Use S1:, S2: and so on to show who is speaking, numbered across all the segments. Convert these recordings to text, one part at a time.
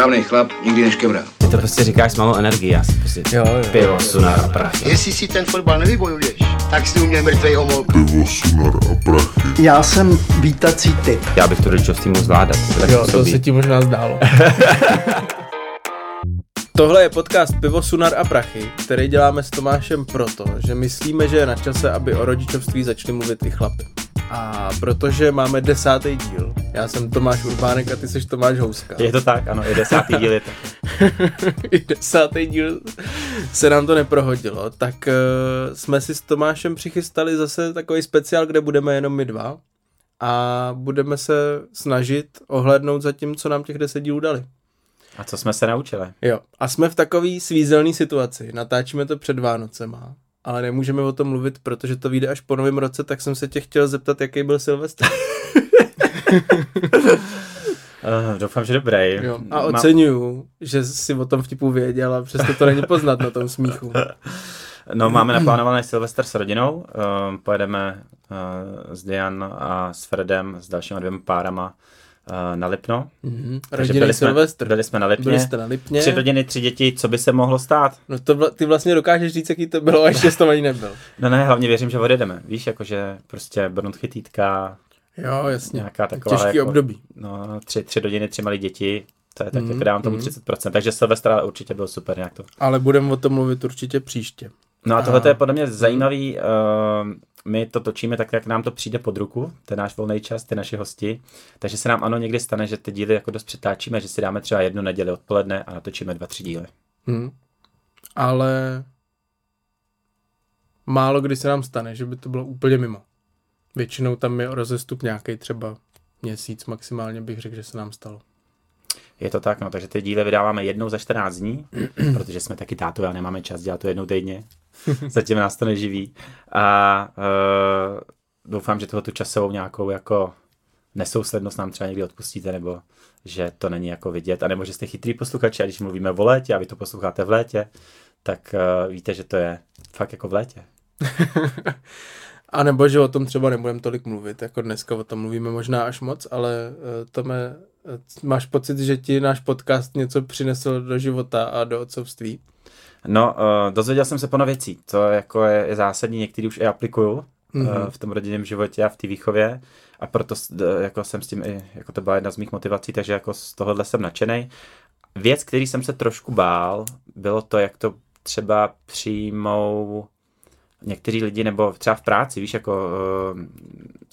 S1: Správný chlap nikdy neškemrá.
S2: Ty to prostě říkáš s malou energií, já si prostě
S3: Jo, jo.
S2: pivo, sunar a prachy.
S1: Jestli si ten fotbal nevybojuješ, tak si u mě mrtvej homolku.
S4: pivo, sunar a prachy.
S3: Já jsem vítací typ.
S2: Já bych to rodičovství mohl zvládat. Tak
S5: Jo, to se ti možná zdálo. Tohle je podcast Pivo, Sunar a Prachy, který děláme s Tomášem proto, že myslíme, že je na čase, aby o rodičovství začali mluvit i chlapy. A protože máme desátý díl, já jsem Tomáš Urbánek a ty jsi Tomáš Houska.
S2: Je to tak, ano, i desátý díl je to.
S5: I desátý díl se nám to neprohodilo, tak uh, jsme si s Tomášem přichystali zase takový speciál, kde budeme jenom my dva a budeme se snažit ohlednout za tím, co nám těch deset dílů dali.
S2: A co jsme se naučili?
S5: Jo, a jsme v takové svízelné situaci. Natáčíme to před Vánocema, ale nemůžeme o tom mluvit, protože to vyjde až po novém roce, tak jsem se tě chtěl zeptat, jaký byl Silvestr.
S2: Uh, doufám, že dobrý.
S5: Jo, a
S2: Mám-
S5: oceňuju, že jsi o tom vtipu věděl a přesto to není poznat na tom smíchu.
S2: No, máme naplánovaný Silvestr s rodinou. Uh, pojedeme uh, s Dian a s Fredem, s dalšíma dvěma párama uh, na Lipno.
S5: Mhm.
S2: Takže byli jsme, byli jsme na Lipně.
S5: Byli jste na Lipně.
S2: Tři rodiny, tři děti, co by se mohlo stát?
S5: No to ty vlastně dokážeš říct, jaký to bylo, a ještě tam ani nebyl.
S2: No ne, hlavně věřím, že odjedeme. Víš, jakože prostě Brno chytítka,
S5: Jo, jasně.
S2: nějaká taková
S5: Těžký
S2: jako,
S5: období.
S2: No, tři, tři rodiny, tři malé děti, to je tak,
S5: Mhm,
S2: jako dávám tomu
S5: mhm.
S2: 30%, takže Silvestr ale určitě byl super nějak to.
S5: Ale budeme o tom mluvit určitě příště.
S2: No a tohle je podle mě zajímavý, uh, my to točíme tak, jak nám to přijde pod ruku, ten náš volný čas, ty naši hosti, takže se nám ano někdy stane, že ty díly jako dost přetáčíme, že si dáme třeba jednu neděli odpoledne a natočíme dva, tři díly.
S5: Hm. Ale málo kdy se nám stane, že by to bylo úplně mimo. Většinou tam je rozestup nějaký třeba měsíc maximálně bych řekl, že se nám stalo.
S2: Je to tak, no, takže ty díly vydáváme jednou za 14 dní, protože jsme taky táto a nemáme čas dělat to jednou týdně. Zatím nás to neživí. A uh, doufám, že tohle tu časovou nějakou jako nesouslednost nám třeba někdy odpustíte, nebo že to není jako vidět, anebo že jste chytrý posluchači a když mluvíme o létě a vy to posloucháte v létě, tak uh, víte, že to je fakt jako v létě.
S5: A nebo, že o tom třeba nebudeme tolik mluvit, jako dneska o tom mluvíme možná až moc, ale uh, Tome, uh, máš pocit, že ti náš podcast něco přinesl do života a do otcovství?
S2: No, uh, dozvěděl jsem se plno věcí, to jako je, je zásadní, některý už i aplikuju
S5: Mhm.
S2: mm-hmm. uh, v tom rodinném životě a v té výchově a proto d- jako jsem s tím i, jako to byla jedna z mých motivací, takže jako z tohohle jsem nadšený. Věc, který jsem se trošku bál, bylo to, jak to třeba přijmou někteří lidi, nebo třeba v práci, víš, jako, uh,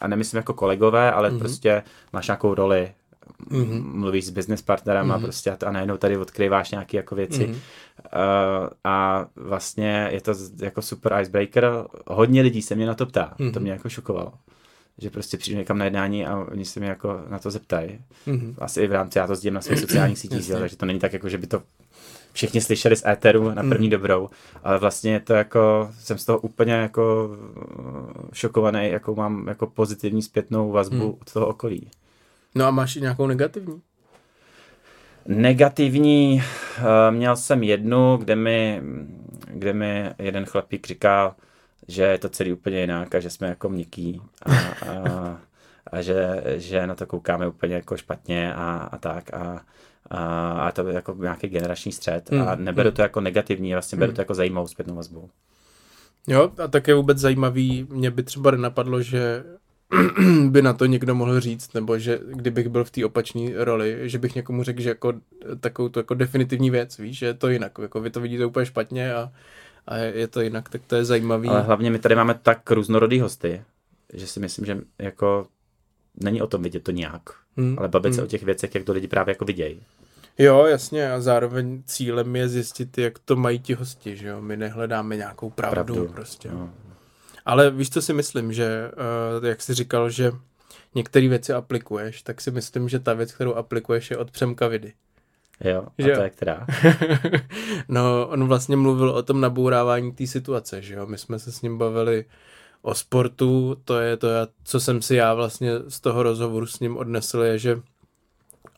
S2: a nemyslím jako kolegové, ale mm-hmm. prostě máš nějakou roli, mm-hmm. mluvíš s business partnerem mm-hmm. a prostě a, to- a najednou tady odkryváš nějaké jako věci. Mm-hmm. Uh, a vlastně je to jako super icebreaker. Hodně lidí se mě na to ptá. Mm-hmm. To mě jako šokovalo. Že prostě přijdu někam na jednání a oni se mě jako na to zeptají. Mm-hmm. Asi i v rámci, já to sdílím na svých sociálních sítích, že takže to není tak jako, že by to všichni slyšeli z éteru na první mm. dobrou, ale vlastně je to jako, jsem z toho úplně jako uh, šokovaný, jakou mám jako pozitivní zpětnou vazbu mm. od toho okolí.
S5: No a máš i nějakou negativní?
S2: Negativní, eh, měl jsem jednu, kde mi, kde mi jeden chlapík říkal, že je to celý úplně jinak a že jsme jako měkký a, a, a že, že na to koukáme úplně jako špatně a, a tak a, a, a to je jako nějaký generační střed a
S5: Mm,
S2: neberu to jako negativní, vlastně beru to jako zajímavou zpětnou vazbu.
S5: Jo, a tak je vůbec zajímavý, mě by třeba nenapadlo, že by na to někdo mohl říct, nebo že kdybych byl v té opačné roli, že bych někomu řekl, že jako takovou tu jako definitivní věc, víš, že je to jinak, jako vy to vidíte úplně špatně a, a je to jinak, tak to je zajímavý.
S2: Ale hlavně my tady máme tak různorodý hosty, že si myslím, že jako není o tom vidět to nějak,
S5: Hmm,
S2: ale bavit se
S5: hmm.
S2: o těch věcech, jak to lidi právě jako vidějí.
S5: Jo, jasně, a zároveň cílem je zjistit, jak to mají ti hosti, že jo, my nehledáme nějakou pravdu,
S2: Pravdu,
S5: pravdu prostě.
S2: no.
S5: Ale víš, co si myslím, že uh, jak jsi říkal, že některé věci aplikuješ, tak si myslím, že ta věc, kterou aplikuješ, je od Přemka Vidy.
S2: Jo, a
S5: Že
S2: to je která?
S5: no, on vlastně mluvil o tom nabourávání té situace, že jo. My jsme se s ním bavili o sportu, to je to, co jsem si já vlastně z toho rozhovoru s ním odnesl, je, že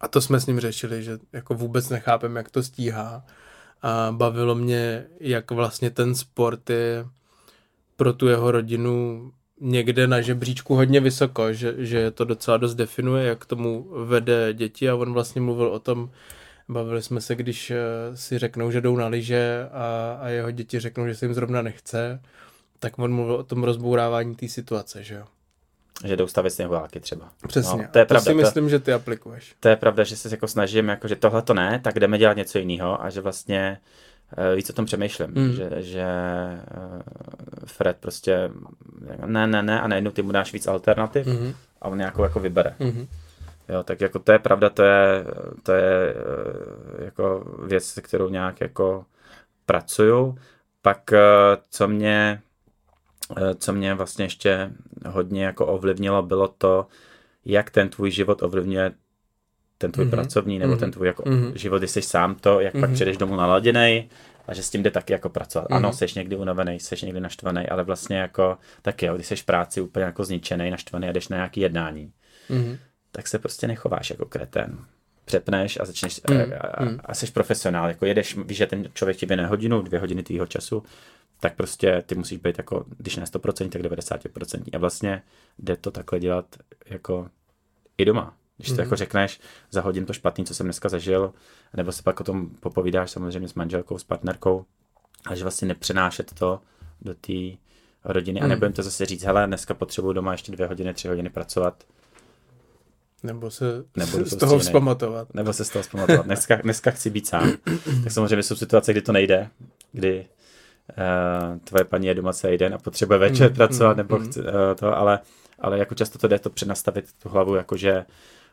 S5: a to jsme s ním řešili, že jako vůbec nechápem, jak to stíhá. A bavilo mě, jak vlastně ten sport je pro tu jeho rodinu někde na žebříčku hodně vysoko, že, že to docela dost definuje, jak tomu vede děti a on vlastně mluvil o tom, Bavili jsme se, když eh, si řeknou, že jdou na lyže a, a jeho děti řeknou, že se jim zrovna nechce, tak on mluvil o tom rozbourávání té situace, že jo.
S2: Že jdou stavit sněhuláky třeba.
S5: Přesně.
S2: No, to je
S5: to
S2: pravda.
S5: si myslím, to, že ty aplikuješ.
S2: to je pravda, že se jako snažím, jako, že tohle to ne, tak jdeme dělat něco jiného a že vlastně uh, víc o tom přemýšlím,
S5: Mm.
S2: že, že uh, Fred prostě ne, ne, ne a najednou ty mu dáš víc alternativ
S5: Mhm.
S2: a on nějakou jako vybere.
S5: Mhm.
S2: Jo, tak jako to je pravda, to je, to je eh, jako věc, se kterou nějak jako pracuju. Pak eh, co mě, eh, co mě vlastně ještě hodně jako ovlivnilo, bylo to, jak ten tvůj život ovlivňuje ten tvůj
S5: Mhm.
S2: pracovní nebo
S5: Mhm.
S2: ten tvůj jako
S5: Mhm.
S2: život, když jsi sám to, jak pak
S5: Mhm.
S2: přijdeš domů naladěnej a že s tím jde taky jako pracovat. Ano,
S5: Mhm.
S2: jsi někdy unavený, jsi někdy naštvaný, ale vlastně jako taky jo, když jsi v práci úplně jako zničený, naštvaný a jdeš na nějaký jednání,
S5: Mhm.
S2: tak se prostě nechováš jako kreten. Přepneš a začneš
S5: Mm,
S2: a, a,
S5: mm.
S2: a jsi profesionál. Jako jedeš, víš, že ten člověk ti věne hodinu, dvě hodiny tvýho času, tak prostě ty musíš být jako, když ne 100%, tak 90%. A vlastně jde to takhle dělat jako i doma. Když to
S5: Mhm.
S2: jako řekneš, za hodin to špatný, co jsem dneska zažil, nebo se pak o tom popovídáš samozřejmě s manželkou, s partnerkou, a že vlastně nepřenášet to do té rodiny a
S5: Mm.
S2: nebudem to zase říct, hele, dneska potřebuji doma ještě dvě hodiny, tři hodiny pracovat,
S5: Nebo se
S2: Nebudu
S5: z
S2: to
S5: toho
S2: střínej.
S5: vzpamatovat.
S2: nebo se z toho zpamatovat. Dneska, dneska chci být sám. Tak samozřejmě jsou situace, kdy to nejde, kdy uh, tvoje paní je doma celý den a potřebuje večer
S5: Mm,
S2: pracovat,
S5: mm,
S2: nebo
S5: mm.
S2: chci, uh, to, ale, ale jako často to jde to přenastavit tu hlavu, jakože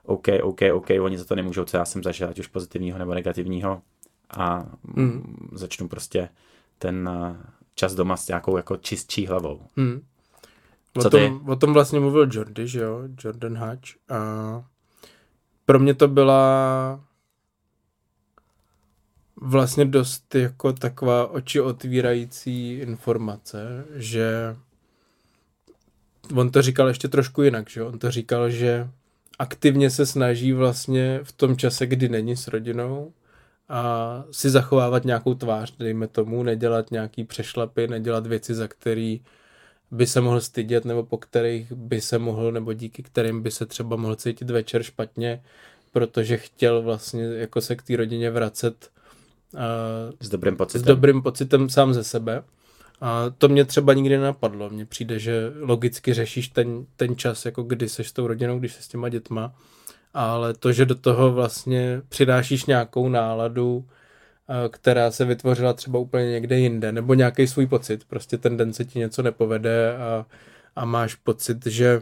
S2: OK, OK, OK, oni za to nemůžou, co já jsem zažil, ať už pozitivního nebo negativního a
S5: Mm.
S2: mm. začnu prostě ten uh, čas doma s nějakou jako čistší hlavou.
S5: Hmm. O,
S2: Co ty?
S5: tom, o tom vlastně mluvil Jordy, že jo? Jordan Hatch. A pro mě to byla vlastně dost jako taková oči otvírající informace, že on to říkal ještě trošku jinak, že? On to říkal, že aktivně se snaží vlastně v tom čase, kdy není s rodinou, a si zachovávat nějakou tvář, dejme tomu, nedělat nějaký přešlapy, nedělat věci, za který by se mohl stydět, nebo po kterých by se mohl, nebo díky kterým by se třeba mohl cítit večer špatně, protože chtěl vlastně jako se k té rodině vracet uh,
S2: S dobrým
S5: s
S2: pocitem.
S5: dobrým pocitem sám ze sebe. A to mě třeba nikdy nenapadlo. Mně přijde, že logicky řešíš ten, ten čas, jako kdy seš s tou rodinou, když se s těma dětma, ale to, že do toho vlastně přidášíš nějakou náladu, eh, která se vytvořila třeba úplně někde jinde, nebo nějaký svůj pocit, prostě ten den se ti něco nepovede a, a máš pocit, že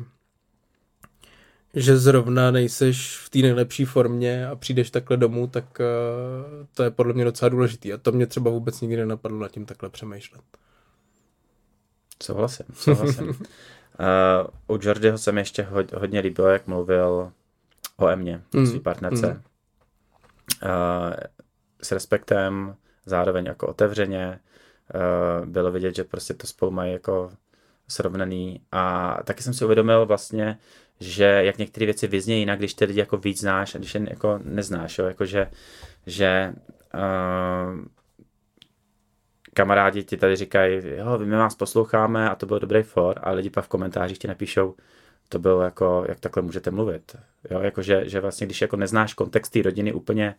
S5: že zrovna nejseš v té nejlepší formě a přijdeš takhle domů, tak uh, to je podle mě docela důležitý. A to mě třeba vůbec nikdy nenapadlo nad tím takhle přemýšlet.
S2: Souhlasím, souhlasím. uh, u Jordyho se mi ještě ho, hodně líbilo, jak mluvil o Emě, o
S5: Mm,
S2: své partnerce.
S5: mm.
S2: Uh, s respektem, zároveň jako otevřeně. Uh, bylo vidět, že prostě to spolu mají jako srovnaný. A taky jsem si uvědomil vlastně, že jak některé věci vyznějí jinak, když ty lidi jako víc znáš a když je jako neznáš, jo? Jako že, že uh, kamarádi ti tady říkají, jo, my vás posloucháme a to byl dobrý for, a lidi pak v komentářích ti napíšou, to bylo jako, jak takhle můžete mluvit. Jo, jako že, že vlastně, když jako neznáš kontext té rodiny úplně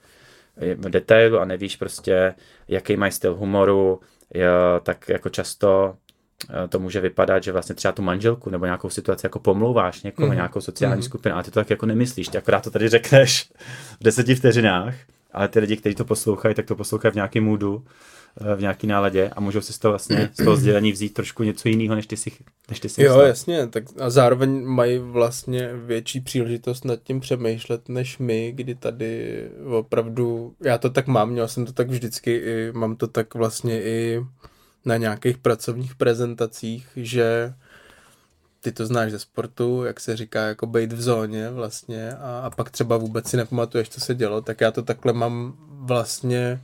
S2: v detailu a nevíš prostě, jaký mají styl humoru, jo, tak jako často eh, to může vypadat, že vlastně třeba tu manželku nebo nějakou situaci jako pomlouváš někoho, mm. nějakou sociální mm. skupinu, ale ty to tak jako nemyslíš, ty akorát to tady řekneš v deseti vteřinách, ale ty lidi, kteří to poslouchají, tak to poslouchají v nějakém eh, v nějaký náladě a můžou si z toho vlastně z toho sdělení vzít trošku něco jiného, než ty si, než ty si
S5: Jo,
S2: myslel.
S5: jasně, tak a zároveň mají vlastně větší příležitost nad tím přemýšlet než my, kdy tady opravdu, já to tak mám, měl jsem to tak vždycky, i, mám to tak vlastně i na nějakých pracovních prezentacích, že ty to znáš ze sportu, jak se říká, jako být v zóně vlastně a, a pak třeba vůbec si nepamatuješ, co se dělo, tak já to takhle mám vlastně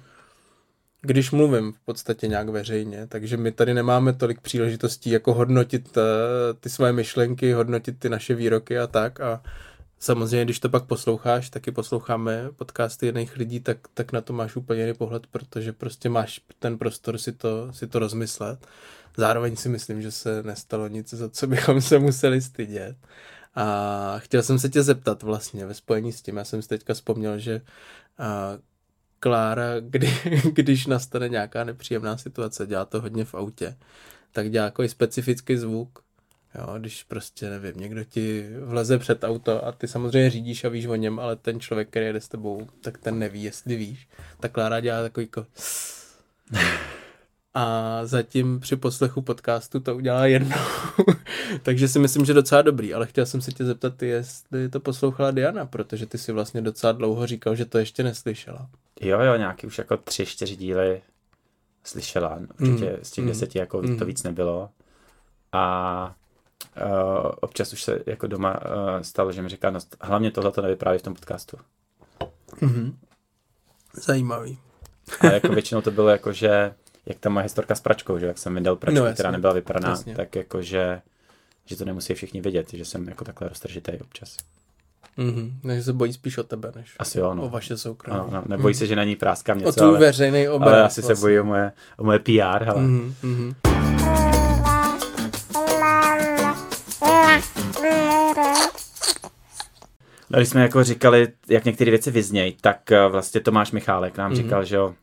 S5: když mluvím v podstatě nějak veřejně, takže my tady nemáme tolik příležitostí jako hodnotit uh, ty své myšlenky, hodnotit ty naše výroky a tak a samozřejmě, když to pak posloucháš, taky posloucháme podcasty jiných lidí, tak, tak na to máš úplně jiný pohled, protože prostě máš ten prostor si to, si to rozmyslet. Zároveň si myslím, že se nestalo nic, za co bychom se museli stydět. A chtěl jsem se tě zeptat vlastně ve spojení s tím, já jsem si teďka vzpomněl, že Klára, kdy, když nastane nějaká nepříjemná situace, dělá to hodně v autě, tak dělá jako specifický zvuk. Jo, když prostě, nevím, někdo ti vleze před auto a ty samozřejmě řídíš a víš o něm, ale ten člověk, který jede s tebou, tak ten neví, jestli víš. Tak Klára dělá takový jako... A zatím při poslechu podcastu to udělá jednou. Takže si myslím, že docela dobrý, ale chtěl jsem se tě zeptat, jestli to poslouchala Diana, protože ty si vlastně docela dlouho říkal, že to ještě neslyšela.
S2: Jo, jo, nějaký už jako tři, čtyři díly slyšela. Určitě
S5: Mm,
S2: z těch
S5: mm,
S2: deseti jako
S5: mm.
S2: to víc nebylo. A uh, občas už se jako doma uh, stalo, že mi říká, no, hlavně tohle to nevypráví v tom podcastu.
S5: Mhm. Zajímavý.
S2: A jako většinou to bylo jako, že jak tam má historka s pračkou, že jak jsem vydal pračku,
S5: No, jasně.
S2: která nebyla vypraná,
S5: Jasně.
S2: tak jako, že, že to nemusí všichni vědět, že jsem jako takhle roztržitý občas.
S5: Mhm. Takže se bojí spíš o tebe, než
S2: Asi jo, no.
S5: o vaše soukromí.
S2: No, no, nebojí se, že na ní práskám
S5: O
S2: něco,
S5: tvůj
S2: ale,
S5: veřejný obraz.
S2: ale asi se bojí o moje, o moje PR, hele.
S5: Mhm, mhm.
S2: No, když jsme jako říkali, jak některé věci vyznějí, tak eh, vlastně Tomáš Michálek nám
S5: Mhm.
S2: říkal, že jo,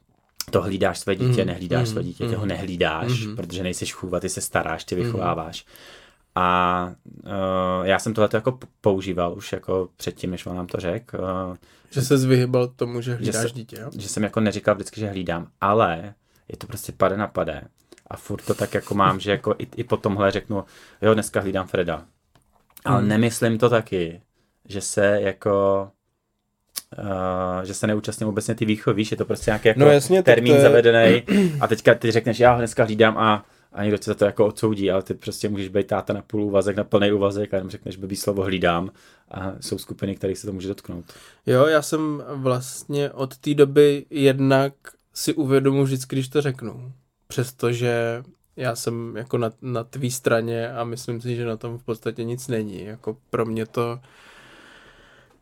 S2: to hlídáš své dítě,
S5: Mhm,
S2: nehlídáš
S5: mhm,
S2: své dítě, ty
S5: mhm.
S2: ho nehlídáš,
S5: Mhm.
S2: protože nejsi chůva, ty se staráš, ty vychováváš. A uh, já jsem tohle jako používal už jako předtím, než on nám to řekl, uh,
S5: Že se vyhybal tomu, že hlídáš
S2: se-
S5: dítě, jo?
S2: že jsem jako neříkal vždycky, že hlídám, ale je to prostě pade na pade. A furt to tak jako mám, že jako i, i po tomhle řeknu, jo, dneska hlídám Freda. Ale
S5: Hmm.
S2: nemyslím to taky, že se jako Uh, že se neúčastním obecně ty výchovy, víš, je to prostě nějaký jako
S5: No jasně,
S2: termín
S5: je-
S2: zavedený a teďka ty řekneš, já ho dneska hlídám a, a někdo tě za to jako odsoudí, ale ty prostě můžeš být táta na půl úvazek, na plný úvazek a jenom řekneš blbý slovo hlídám a jsou skupiny, kterých se to může dotknout.
S5: Jo, já jsem vlastně od té doby jednak si uvědomuji vždycky, když to řeknu. Přestože já jsem jako na, na tvý straně a myslím si, že na tom v podstatě nic není. Jako pro mě to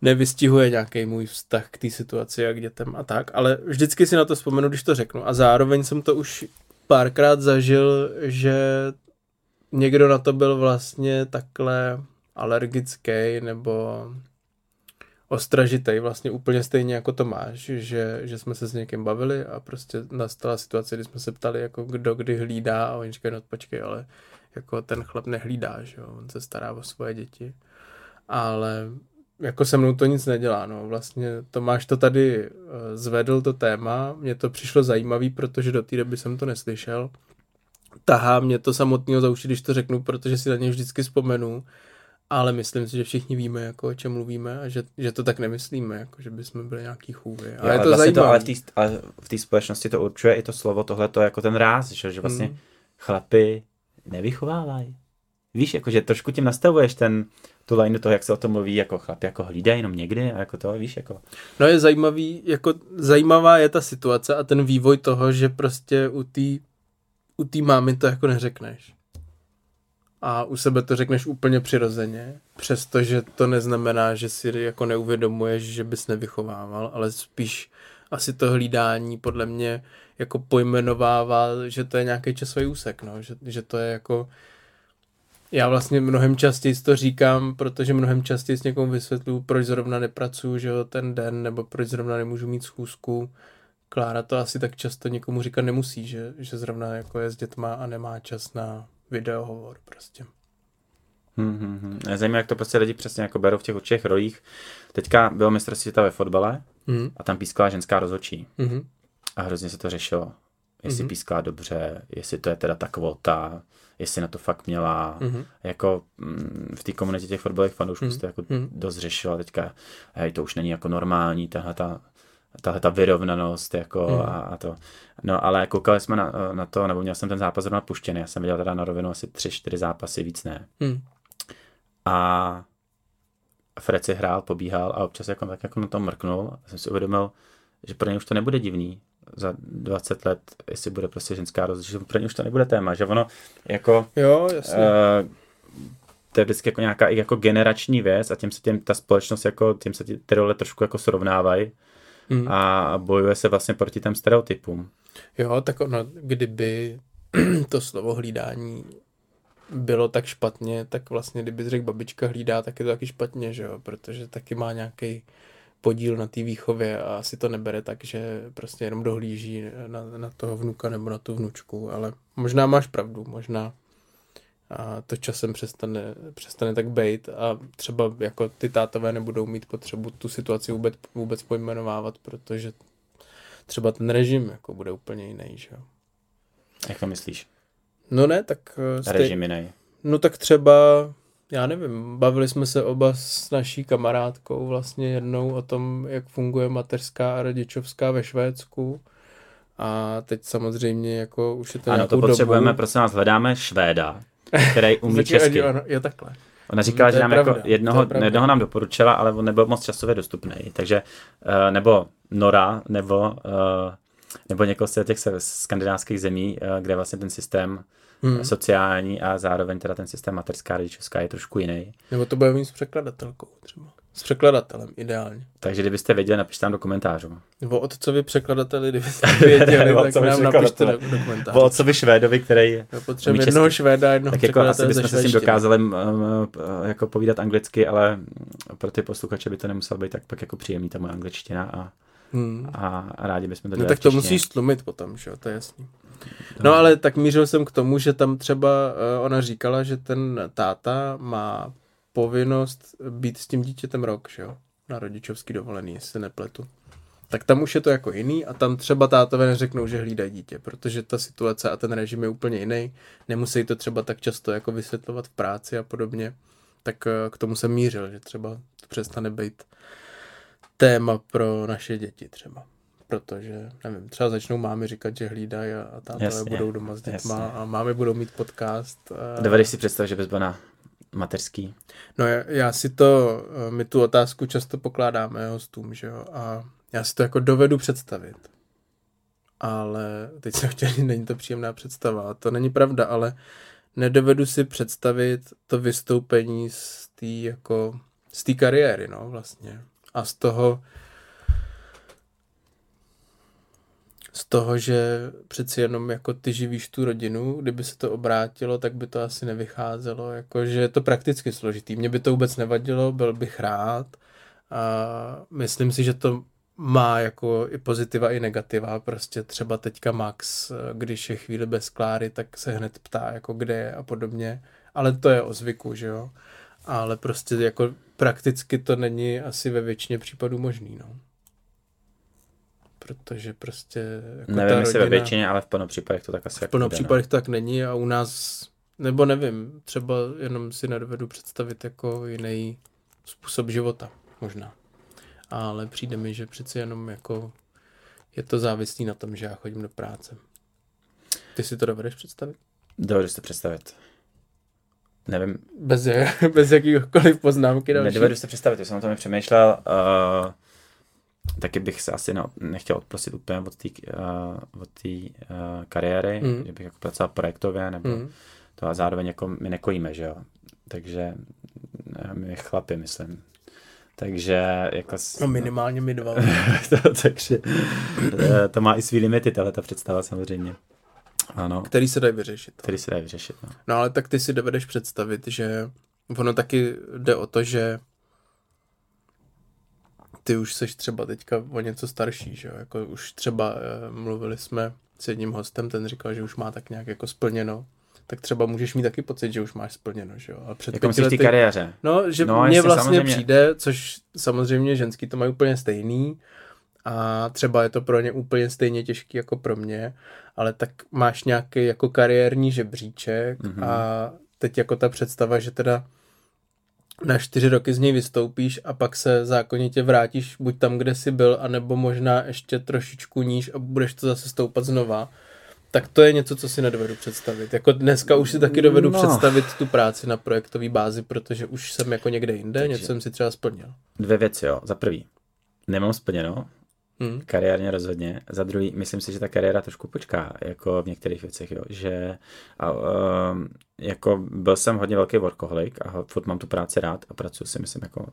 S5: nevystihuje nějaký můj vztah k té situaci a k dětem a tak, ale vždycky si na to vzpomenu, když to řeknu. A zároveň jsem to už párkrát zažil, že někdo na to byl vlastně takhle alergický nebo ostražitej, vlastně úplně stejně jako Tomáš, že, že jsme se s někým bavili a prostě nastala situace, kdy jsme se ptali, jako kdo kdy hlídá a oni říkají, no počkej, ale jako ten chlap nehlídá, že jo, on se stará o svoje děti. Ale jako se mnou to nic nedělá, no vlastně Tomáš to tady uh, zvedl to téma, mně to přišlo zajímavý, protože do té doby jsem to neslyšel. Tahá mě to samotného za uši, když to řeknu, protože si na něj vždycky vzpomenu, ale myslím si, že všichni víme, jako o čem mluvíme a že, že to tak nemyslíme, jako že bychom byli nějaký chůvy. Ale
S2: Jo,
S5: je to
S2: vlastně
S5: zajímavé.
S2: To, ale v té ale v té společnosti to určuje i to slovo, tohle to jako ten ráz, že, že vlastně
S5: Mm.
S2: chlapy nevychovávají. Víš, jako, že trošku tím nastavuješ ten, tu lineu toho, jak se o tom mluví, jako chlap, jako hlídají jenom někdy a jako to, víš, jako.
S5: No je zajímavý, jako zajímavá je ta situace a ten vývoj toho, že prostě u té u tý mámy to jako neřekneš. A u sebe to řekneš úplně přirozeně, přestože to neznamená, že si jako neuvědomuješ, že bys nevychovával, ale spíš asi to hlídání podle mě jako pojmenovává, že to je nějaký časový úsek, no, že, že to je jako já vlastně mnohem častěji to říkám, protože mnohem častěji s někomu vysvětluju, proč zrovna nepracuju, že jo, ten den, nebo proč zrovna nemůžu mít schůzku. Klára to asi tak často někomu říkat nemusí, že, že zrovna jako je s dětma a nemá čas na videohovor prostě.
S2: Hmm, hmm, hmm. Mě Zajímavé, jak to prostě lidi přesně jako berou v těch určitých rolích. Teďka bylo mistrovství světa ve fotbale
S5: Mhm.
S2: a tam pískala ženská rozhodčí.
S5: Mhm.
S2: A hrozně se to řešilo. Jestli
S5: Mhm.
S2: pískala dobře, jestli to je teda ta kvota, jestli na to fakt měla.
S5: Mhm.
S2: Jako mm, v té komunitě těch fotbalových fanoušků
S5: Mhm.
S2: se to jako
S5: Mhm.
S2: dost řešilo. Teďka, hej, to už není jako normální, tahle ta, tahle ta vyrovnanost, jako
S5: Mhm.
S2: a, a to. No, ale koukali jsme na, na to, nebo měl jsem ten zápas zrovna puštěný, já jsem viděl teda na rovinu asi tři, čtyři zápasy, víc ne.
S5: Mhm.
S2: A Fred si hrál, pobíhal a občas jako, tak jako na to mrknul a jsem si uvědomil, že pro něj už to nebude divný za 20 let, jestli bude prostě ženská roz, že pro něj už to nebude téma, že ono jako
S5: Jo, jasně.
S2: uh, to je vždycky jako nějaká jako generační věc a tím se tím ta společnost jako, tím se ty, role trošku jako srovnávají
S5: Mhm.
S2: a bojuje se vlastně proti těm stereotypům.
S5: Jo, tak ono, kdyby to slovo hlídání bylo tak špatně, tak vlastně kdyby řekl babička hlídá, tak je to taky špatně, že jo, protože taky má nějaký podíl na té výchově a asi to nebere tak, že prostě jenom dohlíží na, na toho vnuka nebo na tu vnučku, ale možná máš pravdu, možná a to časem přestane, přestane tak bejt a třeba jako ty tátové nebudou mít potřebu tu situaci vůbec, vůbec pojmenovávat, protože třeba ten režim jako bude úplně jiný, že jo.
S2: Jak to myslíš?
S5: No ne, tak... eh, Stej...
S2: Režim jiný.
S5: No tak třeba, já nevím, bavili jsme se oba s naší kamarádkou vlastně jednou o tom, jak funguje mateřská a rodičovská ve Švédsku. A teď samozřejmě jako už je to
S2: Ano, to potřebujeme,
S5: dobu.
S2: prosím vás, hledáme Švéda, který umí česky.
S5: ano, Jo, takhle.
S2: Ona říkala,
S5: To
S2: že nám
S5: pravda,
S2: jako
S5: to je
S2: jednoho, jednoho nám doporučila, ale on nebyl moc časově dostupný. Takže eh, nebo Nora, nebo, eh, nebo někoho z těch skandinávských zemí, eh, kde vlastně ten systém
S5: Hmm.
S2: sociální a zároveň teda ten systém mateřská rodičovská je trošku jiný.
S5: Nebo to bude mít s překladatelkou třeba. S překladatelem, ideálně.
S2: Takže kdybyste věděli, napište tam do komentářů.
S5: Nebo otcovi překladateli, kdybyste věděli, tak nám napište do, komentářů.
S2: O otcovi Švédovi, který
S5: potřebujeme jednoho Švéda, jednoho
S2: tak jako asi bychom se s tím dokázali um, jako povídat anglicky, ale pro ty posluchače by to nemuselo být tak pak jako příjemný ta moje angličtina a,
S5: Hmm.
S2: a, a rádi bychom to
S5: No
S2: dělali
S5: tak to musíš stlumit potom, že jo, to je jasný. No ale tak mířil jsem k tomu, že tam třeba eh, ona říkala, že ten táta má povinnost být s tím dítětem rok, že jo, na rodičovský dovolený, jestli nepletu. Tak tam už je to jako jiný a tam třeba tátové neřeknou, že hlídají dítě, protože ta situace a ten režim je úplně jiný. Nemusí to třeba tak často jako vysvětlovat v práci a podobně. Tak eh, k tomu jsem mířil, že třeba to přestane být téma pro naše děti třeba. Protože, nevím, třeba začnou mámy říkat, že hlídají a, a tátové
S2: Jasně,
S5: budou doma s dětma
S2: jasně.
S5: a mámy budou mít podcast. A...
S2: Dovedeš si představit, že bys byl na mateřský?
S5: No já, já si to, eh, my tu otázku často pokládáme hostům, že jo, a já si to jako dovedu představit. Ale teď jsem chtěl není to příjemná představa, a to není pravda, ale nedovedu si představit to vystoupení z té jako, z té kariéry, no vlastně. A z toho, z toho, že přeci jenom jako ty živíš tu rodinu, kdyby se to obrátilo, tak by to asi nevycházelo, jako že je to prakticky složitý. Mně by to vůbec nevadilo, byl bych rád a myslím si, že to má jako i pozitiva, i negativa. Prostě třeba teďka Max, když je chvíli bez Kláry, tak se hned ptá, jako kde je a podobně. Ale to je o zvyku, že jo. Ale prostě jako prakticky to není asi ve většině případů možný, no. Protože prostě jako
S2: Nevím,
S5: ta
S2: jestli ve většině, ale v plno případech to tak asi
S5: v
S2: jako
S5: plno
S2: no.
S5: případech tak není a u nás, nebo nevím, třeba jenom si nedovedu představit jako jiný způsob života, možná. Ale přijde mi, že přeci jenom jako je to závislý na tom, že já chodím do práce. Ty si to dovedeš představit?
S2: Dovedu si to představit. Nevím,
S5: Bez, bez jakýkoliv poznámky další.
S2: nedovedu si to představit, já jsem o tom přemýšlel. Uh, taky bych se asi ne, nechtěl odprosit úplně od té uh, od té uh, kariéry,
S5: Mm.
S2: mm. kdybych jako pracoval projektově, nebo
S5: Mm.
S2: to a zároveň jako my nekojíme, že jo. Takže eh, my chlapi, myslím. Takže jako... s-
S5: No minimálně my dva.
S2: to, takže eh, to má i svý limity, tahle ta představa samozřejmě. Ano,
S5: Který se dají vyřešit.
S2: který se dají vyřešit. No.
S5: No ale tak ty si dovedeš představit, že ono taky jde o to, že ty už seš třeba teďka o něco starší, že jo? Jako už třeba eh, mluvili jsme s jedním hostem, ten říkal, že už má tak nějak jako splněno, tak třeba můžeš mít taky pocit, že už máš splněno, že jo? A před
S2: Jako myslíš ty
S5: lety-
S2: kariéře?
S5: No, že
S2: No,
S5: mně vlastně
S2: samozřejmě.
S5: přijde, což samozřejmě ženský to mají úplně stejný a třeba je to pro ně úplně stejně těžký jako pro mě, ale tak máš nějaký jako kariérní žebříček
S2: Mhm.
S5: mm-hmm. a teď jako ta představa, že teda na čtyři roky z něj vystoupíš a pak se zákonitě vrátíš buď tam, kde jsi byl, anebo možná ještě trošičku níž a budeš to zase stoupat znova, tak to je něco, co si nedovedu představit. Jako dneska už si taky dovedu
S2: No.
S5: představit tu práci na projektové bázi, protože už jsem jako někde jinde,
S2: Takže-
S5: něco jsem si třeba splnil.
S2: Dvě věci, jo. Za prvý, nemám splněno,
S5: Hmm.
S2: kariérně rozhodně. Za druhý, myslím si, že ta kariéra trošku počká, jako v některých věcech, jo. Že a, um, jako byl jsem hodně velký workoholik a furt mám tu práci rád a pracuji si, myslím, jako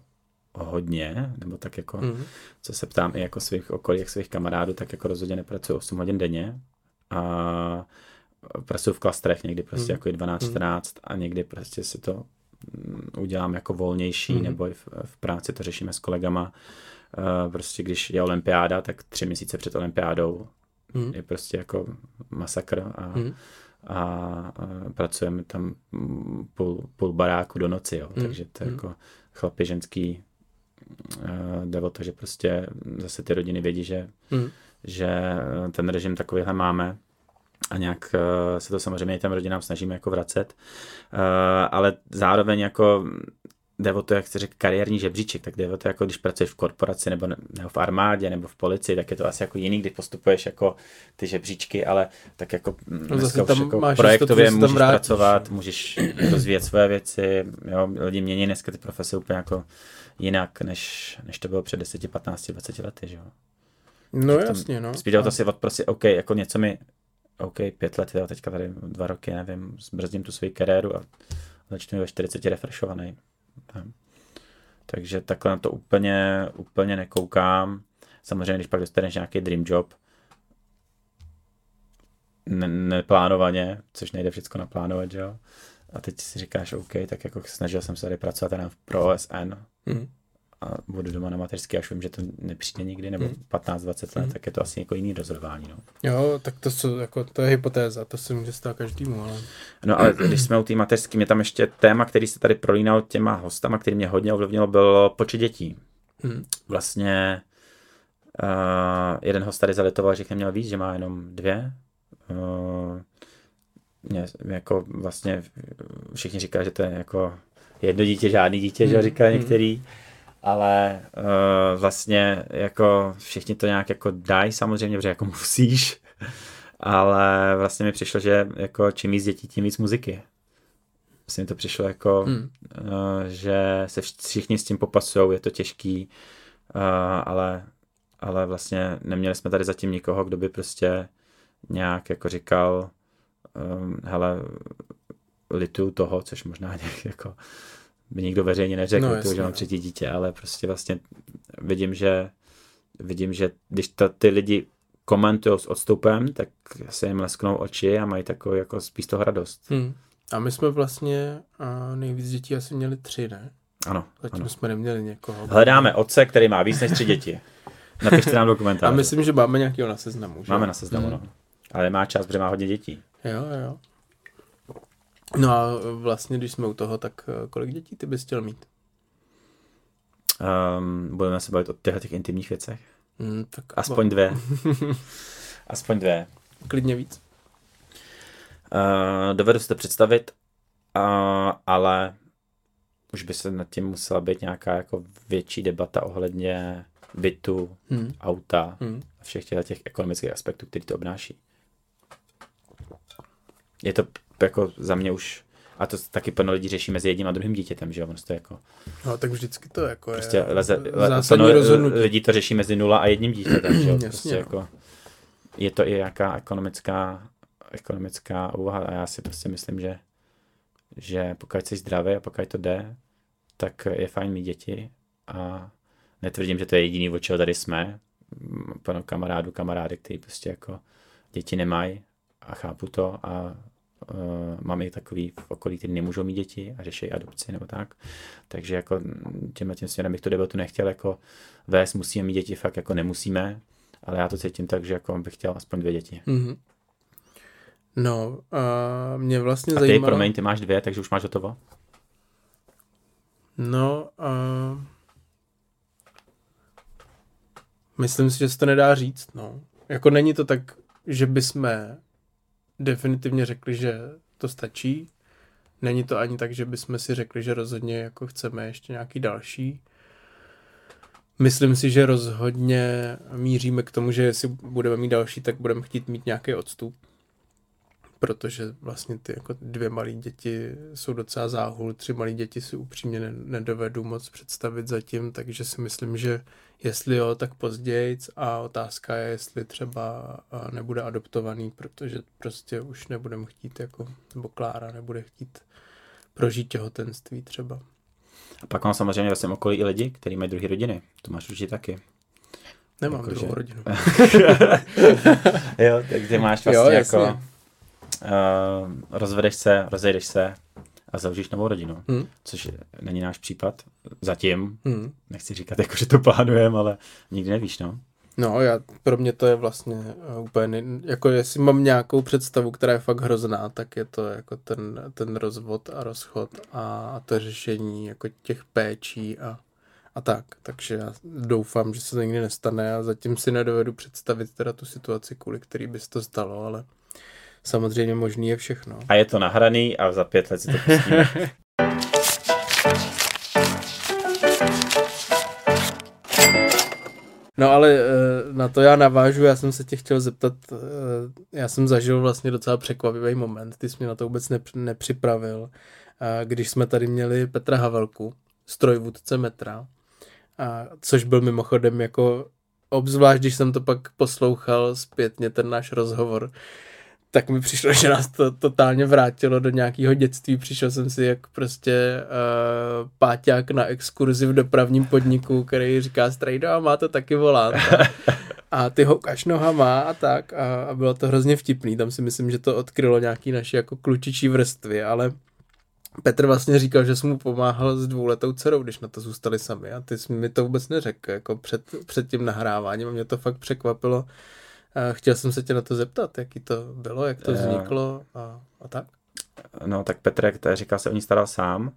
S2: hodně, nebo tak jako,
S5: Hmm.
S2: co se ptám i jako svých okolí, jak svých kamarádů, tak jako rozhodně nepracuji 8 hodin denně a pracuji v klastrech někdy prostě
S5: Mhm.
S2: jako i 12-14 a někdy prostě si to mm, udělám jako volnější,
S5: Mhm.
S2: nebo i v, v práci to řešíme s kolegama prostě když je olympiáda, tak tři měsíce před olympiádou
S5: Hmm.
S2: je prostě jako masakr a,
S5: Hmm.
S2: a, a pracujeme tam mm, půl, půl baráku do noci, jo.
S5: Hmm.
S2: takže to je
S5: Hmm.
S2: jako chlapi, ženský uh, jde o to, že prostě zase ty rodiny vědí, že,
S5: Hmm.
S2: že eh, ten režim takovýhle máme a nějak uh, se to samozřejmě i těm rodinám snažíme jako vracet, uh, ale zároveň jako jde o to, jak se řekl, kariérní žebříček, tak jde o to, jako když pracuješ v korporaci nebo, ne- nebo v armádě nebo v policii, tak je to asi jako jiný, když postupuješ jako ty žebříčky, ale tak jako mm,
S5: No
S2: dneska už
S5: tam
S2: jako
S5: máš
S2: projektově
S5: jistotu,
S2: můžeš
S5: vrátíš,
S2: pracovat, můžeš rozvíjet svoje věci, jo, lidi mění dneska ty profese úplně jako jinak, než, než to bylo před 10, 15, 20 lety, že jo.
S5: No
S2: tom
S5: jasně, no.
S2: Spíš to si od prostě, OK, jako něco mi, OK, pět let, jo, teďka tady dva roky, nevím, zbrzdím tu svoji kariéru a začnu ve 40 refreshovaný. Takže takhle na to úplně, úplně nekoukám. Samozřejmě, když pak dostaneš nějaký dream job, ne- neplánovaně, což nejde všechno naplánovat, že jo. A teď si říkáš, OK, tak jako snažil jsem se tady pracovat teda pro OSN
S5: Hmm.
S2: A budu doma na mateřský, až vím, že to nepřijde nikdy, nebo
S5: Hmm.
S2: 15-20 let,
S5: Hmm.
S2: tak je to asi jako jiný rozhodování, no.
S5: Jo, tak to, jsou, jako, to je hypotéza, to se může stát každému, ale...
S2: No ale když jsme u té mateřské, mě tam ještě téma, který se tady prolínal těma hostama, který mě hodně ovlivnilo, bylo počet dětí.
S5: Hmm.
S2: Vlastně uh, jeden host tady zalitoval, že měl víc, že má jenom dvě. Uh, mě, jako vlastně všichni říkají, že to je jako jedno dítě, žádný dítě, že
S5: Hmm,
S2: říkají
S5: hmm.
S2: Ale uh, vlastně jako všichni to nějak jako dají samozřejmě, protože jako musíš. Ale vlastně mi přišlo, že jako čím víc dětí, tím víc muziky. Vlastně mi to přišlo jako,
S5: Hmm.
S2: uh, že se vš- všichni s tím popasují, je to těžký, uh, ale, ale vlastně neměli jsme tady zatím nikoho, kdo by prostě nějak jako říkal, um, hele, lituju toho, což možná nějak jako by nikdo veřejně neřekl,
S5: No,
S2: že mám třetí dítě, ale prostě vlastně vidím, že vidím, že když to ty lidi komentují s odstupem, tak se jim lesknou oči a mají takovou jako spíš toho radost.
S5: Hmm. A my jsme vlastně a nejvíc dětí asi měli tři, ne?
S2: Ano,
S5: Zatím
S2: ano.
S5: jsme neměli někoho.
S2: Hledáme otce, který má víc než tři děti. Napište nám do
S5: A myslím, že máme nějakého na seznamu, že?
S2: Máme na seznamu,
S5: Hmm.
S2: no. Ale má čas, protože má hodně dětí.
S5: Jo, jo. No a vlastně, když jsme u toho, tak eh, kolik dětí ty bys chtěl mít?
S2: Um, budeme se bavit o těchto těch intimních věcech.
S5: Hmm, tak
S2: Aspoň dvě. Aspoň dvě.
S5: Klidně víc.
S2: Uh, dovedu si to představit, uh, ale už by se nad tím musela být nějaká jako větší debata ohledně bytu,
S5: Hmm.
S2: auta
S5: Hmm.
S2: a všech těchto těch ekonomických aspektů, který to obnáší. Je to jako za mě už, a to taky plno lidí řeší mezi jedním a druhým dítětem, že jo, je jako,
S5: No tak vždycky to jako
S2: prostě
S5: je
S2: leze, le, plno
S5: rozhodnutí.
S2: lidí to řeší mezi nula a jedním dítětem, že jo,
S5: Jasně,
S2: prostě
S5: no.
S2: jako, je to i nějaká ekonomická, ekonomická úvaha a já si prostě myslím, že, že pokud jsi zdravý a pokud to jde, tak je fajn mít děti a netvrdím, že to je jediný, o čeho tady jsme. Plno kamarádů, kamarády, kteří prostě jako děti nemají a chápu to a mám i takový v okolí, kteří nemůžou mít děti a řeší adopci nebo tak. Takže jako tímhle tím směrem bych tu debatu nechtěl jako vést, musíme mít děti, fakt jako nemusíme, ale já to cítím tak, že jako bych chtěl aspoň dvě děti.
S5: Mhm. No, a mě vlastně
S2: A ty,
S5: zajímalo...
S2: promiň, ty máš dvě, takže už máš hotovo?
S5: No, a... myslím si, že se to nedá říct, no. Jako není to tak, že bychom definitivně řekli, že to stačí. Není to ani tak, že bychom si řekli, že rozhodně jako chceme ještě nějaký další. Myslím si, že rozhodně míříme k tomu, že jestli budeme mít další, tak budeme chtít mít nějaký odstup. Protože vlastně ty jako dvě malé děti jsou docela záhul, tři malé děti si upřímně ne- nedovedu moc představit zatím, takže si myslím, že jestli jo, tak později a otázka je, jestli třeba nebude adoptovaný, protože prostě už nebudeme chtít jako, nebo Klára nebude chtít prožít těhotenství třeba.
S2: A pak mám samozřejmě ve svém okolí i lidi, kteří mají druhé rodiny. To máš určitě taky.
S5: Nemám
S2: Jakože-
S5: druhou rodinu.
S2: jo, tak ty máš
S5: Jo,
S2: vlastně
S5: jasně.
S2: jako uh, rozvedeš se, rozejdeš se a založíš novou rodinu.
S5: Hmm.
S2: Což není náš případ zatím.
S5: Hmm.
S2: Nechci říkat, jako, že to plánujeme, ale nikdy nevíš, no.
S5: No, já, pro mě to je vlastně uh, úplně, nej- jako jestli mám nějakou představu, která je fakt hrozná, tak je to jako ten, ten rozvod a rozchod a to řešení jako těch péčí a, a tak. Takže já doufám, že se to nikdy nestane a zatím si nedovedu představit teda tu situaci, kvůli který by se to stalo, ale samozřejmě možný je všechno.
S2: A je to nahraný a za pět let si to pustíme.
S5: No ale eh, na to já navážu, já jsem se tě chtěl zeptat, eh, já jsem zažil vlastně docela překvapivý moment, ty jsi mě na to vůbec nepř- nepřipravil, když jsme tady měli Petra Havelku, strojvůdce metra, a což byl mimochodem jako, obzvlášť když jsem to pak poslouchal zpětně, ten náš rozhovor, tak mi přišlo, že nás to totálně vrátilo do nějakého dětství. Přišel jsem si jak prostě uh, páťák na exkurzi v dopravním podniku, který říká strejdo a má to taky volant. A, ty houkáš nohama a tak. A, a bylo to hrozně vtipný. Tam si myslím, že to odkrylo nějaký naši jako klučičí vrstvy, ale Petr vlastně říkal, že jsem mu pomáhal s dvouletou dcerou, když na to zůstali sami a ty jsi mi to vůbec neřekl, jako před, před tím nahráváním a mě to fakt překvapilo. A chtěl jsem se tě na to zeptat, jaký to bylo, jak to
S2: Jo.
S5: vzniklo a, a tak.
S2: No tak Petr, jak to říkal, se o ní staral sám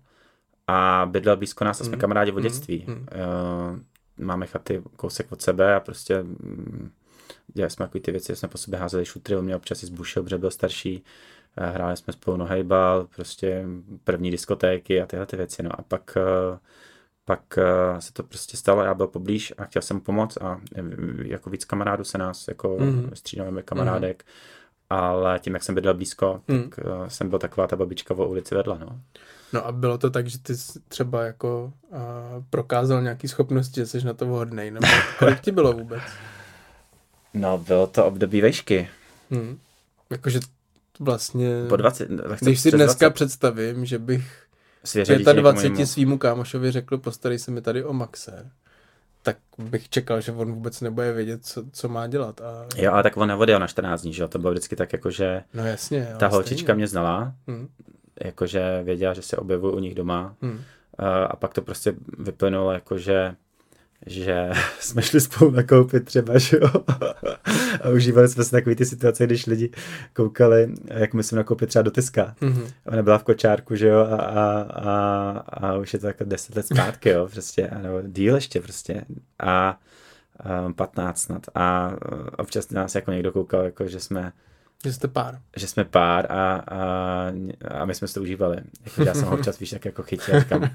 S2: a bydlel blízko nás a jsme
S5: Mm.
S2: kamarádi od
S5: Mm.
S2: dětství.
S5: Mm.
S2: Eh, Máme chaty kousek od sebe a prostě mm, dělali jsme takový ty věci, jsme po sobě házeli šutry, on mě občas i zbušil, protože byl starší. Eh, Hráli jsme spolu nohejbal, prostě první diskotéky a tyhle ty věci. No a pak, eh, pak eh, se to prostě stalo, já byl poblíž a chtěl jsem pomoct a eh, jako víc kamarádů se nás jako
S5: Mhm.
S2: mm. střídáme kamarádek. Ale tím, jak jsem bydlel blízko,
S5: Mm.
S2: tak eh, jsem byl taková ta babička o ulici vedle, no.
S5: No a bylo to tak, že ty třeba jako uh, prokázal nějaký schopnosti, že jsi na to vhodnej, nebo kolik ti bylo vůbec?
S2: No, bylo to období vejšky.
S5: Hmm. Jakože vlastně,
S2: Po 20, lehce
S5: když si dneska
S2: 20
S5: představím, že bych
S2: svěřil dítě někomu
S5: 25
S2: jinému.
S5: svýmu kámošovi řekl, postarej se mi tady o Maxe, tak bych čekal, že on vůbec nebude vědět, co, co má dělat. A...
S2: Jo, ale tak on neodjel na 14 dní, že jo? To bylo vždycky tak, jako že
S5: No jasně. Jo,
S2: ta holčička
S5: stejně.
S2: mě znala,
S5: Hmm.
S2: jakože věděla, že se objevuju u nich doma
S5: Hmm.
S2: Eh, a pak to prostě vyplynulo, jakože že jsme šli spolu nakoupit třeba, že jo, a užívali jsme si takový ty situace, když lidi koukali, jak my jsme nakoupit třeba do Teska.
S5: Mhm.
S2: Ona byla v kočárku, že jo, a, a, a, a už je to jako 10 let zpátky, jo, prostě, nebo díl ještě prostě. A um, 15 snad. A občas nás jako někdo koukal, jako, že jsme
S5: Že jste pár.
S2: že jsme pár a, a, a my jsme si to užívali. Jako, já jsem ho občas, víš, tak jako chytil, říkám,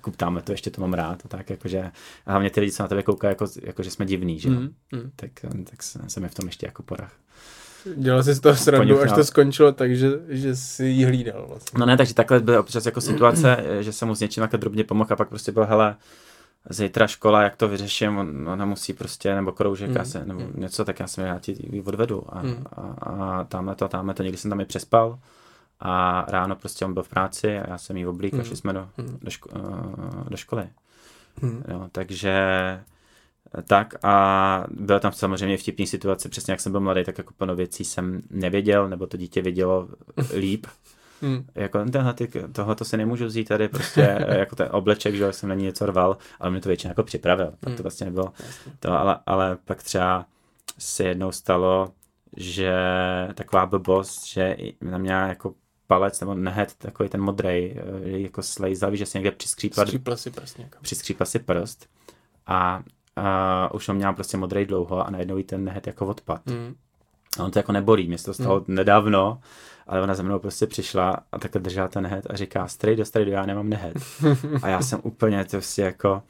S2: kup tamhle to, ještě to mám rád. A tak, jakože, a hlavně ty lidi, co na tebe koukají, jako, jako, že jsme divný, že jo.
S5: Hmm. Hmm.
S2: Tak, tak jsem mi v tom ještě jako porach.
S5: Dělal jsi z toho srandu, až
S2: Poňuchal.
S5: to skončilo tak, že, že jsi jí hlídal vlastně.
S2: No ne, takže takhle byly občas jako situace, že jsem mu s něčím jako drobně pomohl a pak prostě byl, hele, zítra škola, jak to vyřeším, on, ona musí prostě, nebo kroužek,
S5: Mm,
S2: se, nebo
S5: mm.
S2: něco, tak já jsem já ti ji odvedu a,
S5: Mm.
S2: a, a tamhle to, tamhle to, někdy jsem tam i přespal a ráno prostě on byl v práci a já jsem jí oblík a
S5: Mm.
S2: šli jsme do,
S5: Mm.
S2: do, ško, eh, do školy.
S5: Hmm.
S2: Jo, takže tak a byla tam samozřejmě vtipný situace, přesně jak jsem byl mladý, tak jako plno věcí jsem nevěděl, nebo to dítě vědělo líp.
S5: Hmm.
S2: Jako tenhle, ty, tohle to si nemůžu vzít tady prostě, jako ten obleček, že jsem na ní něco rval, ale mě to většina jako připravil, tak
S5: Hmm.
S2: to vlastně nebylo to, ale, ale pak třeba se jednou stalo, že taková blbost, že na mě jako palec nebo nehet, takový ten modrej, eh, jako slejzal, že si někde přiskřípla,
S5: Skřípla si prsně.
S2: přiskřípla si prst a uh, už on měl prostě modrej dlouho a najednou jí ten nehet jako odpad.
S5: Hmm.
S2: A on to jako nebolí, mě se to stalo nedávno, ale ona za mnou prostě přišla a takhle držela ten nehet a říká, strejdo, strejdo, já nemám nehet. A já jsem úplně to prostě jako,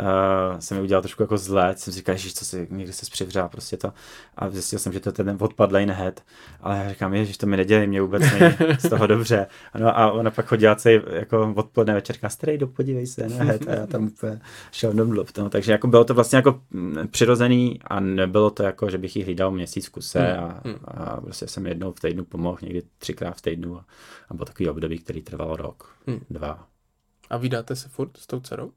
S2: uh, jsem mi udělal trošku jako zlé, jsem si říkal, ježiš, co si, někdy se přivřela prostě to. A zjistil jsem, že to je ten odpadlej nehet. Ale já říkám, ježiš, to mi nedělej, mě vůbec není z toho dobře. No a ona pak chodila celý jako odpoledne večerka, strejdo, podívej se, nehet. A já tam úplně šel do mluv. No, takže jako bylo to vlastně jako mm, přirozený a nebylo to jako, že bych jí hlídal měsíc kuse a,
S5: Hmm.
S2: a prostě jsem jednou v týdnu pomohl, někdy třikrát v týdnu a, a byl takový období, který trval rok,
S5: Hmm.
S2: dva.
S5: A vydáte se furt s tou dcerou?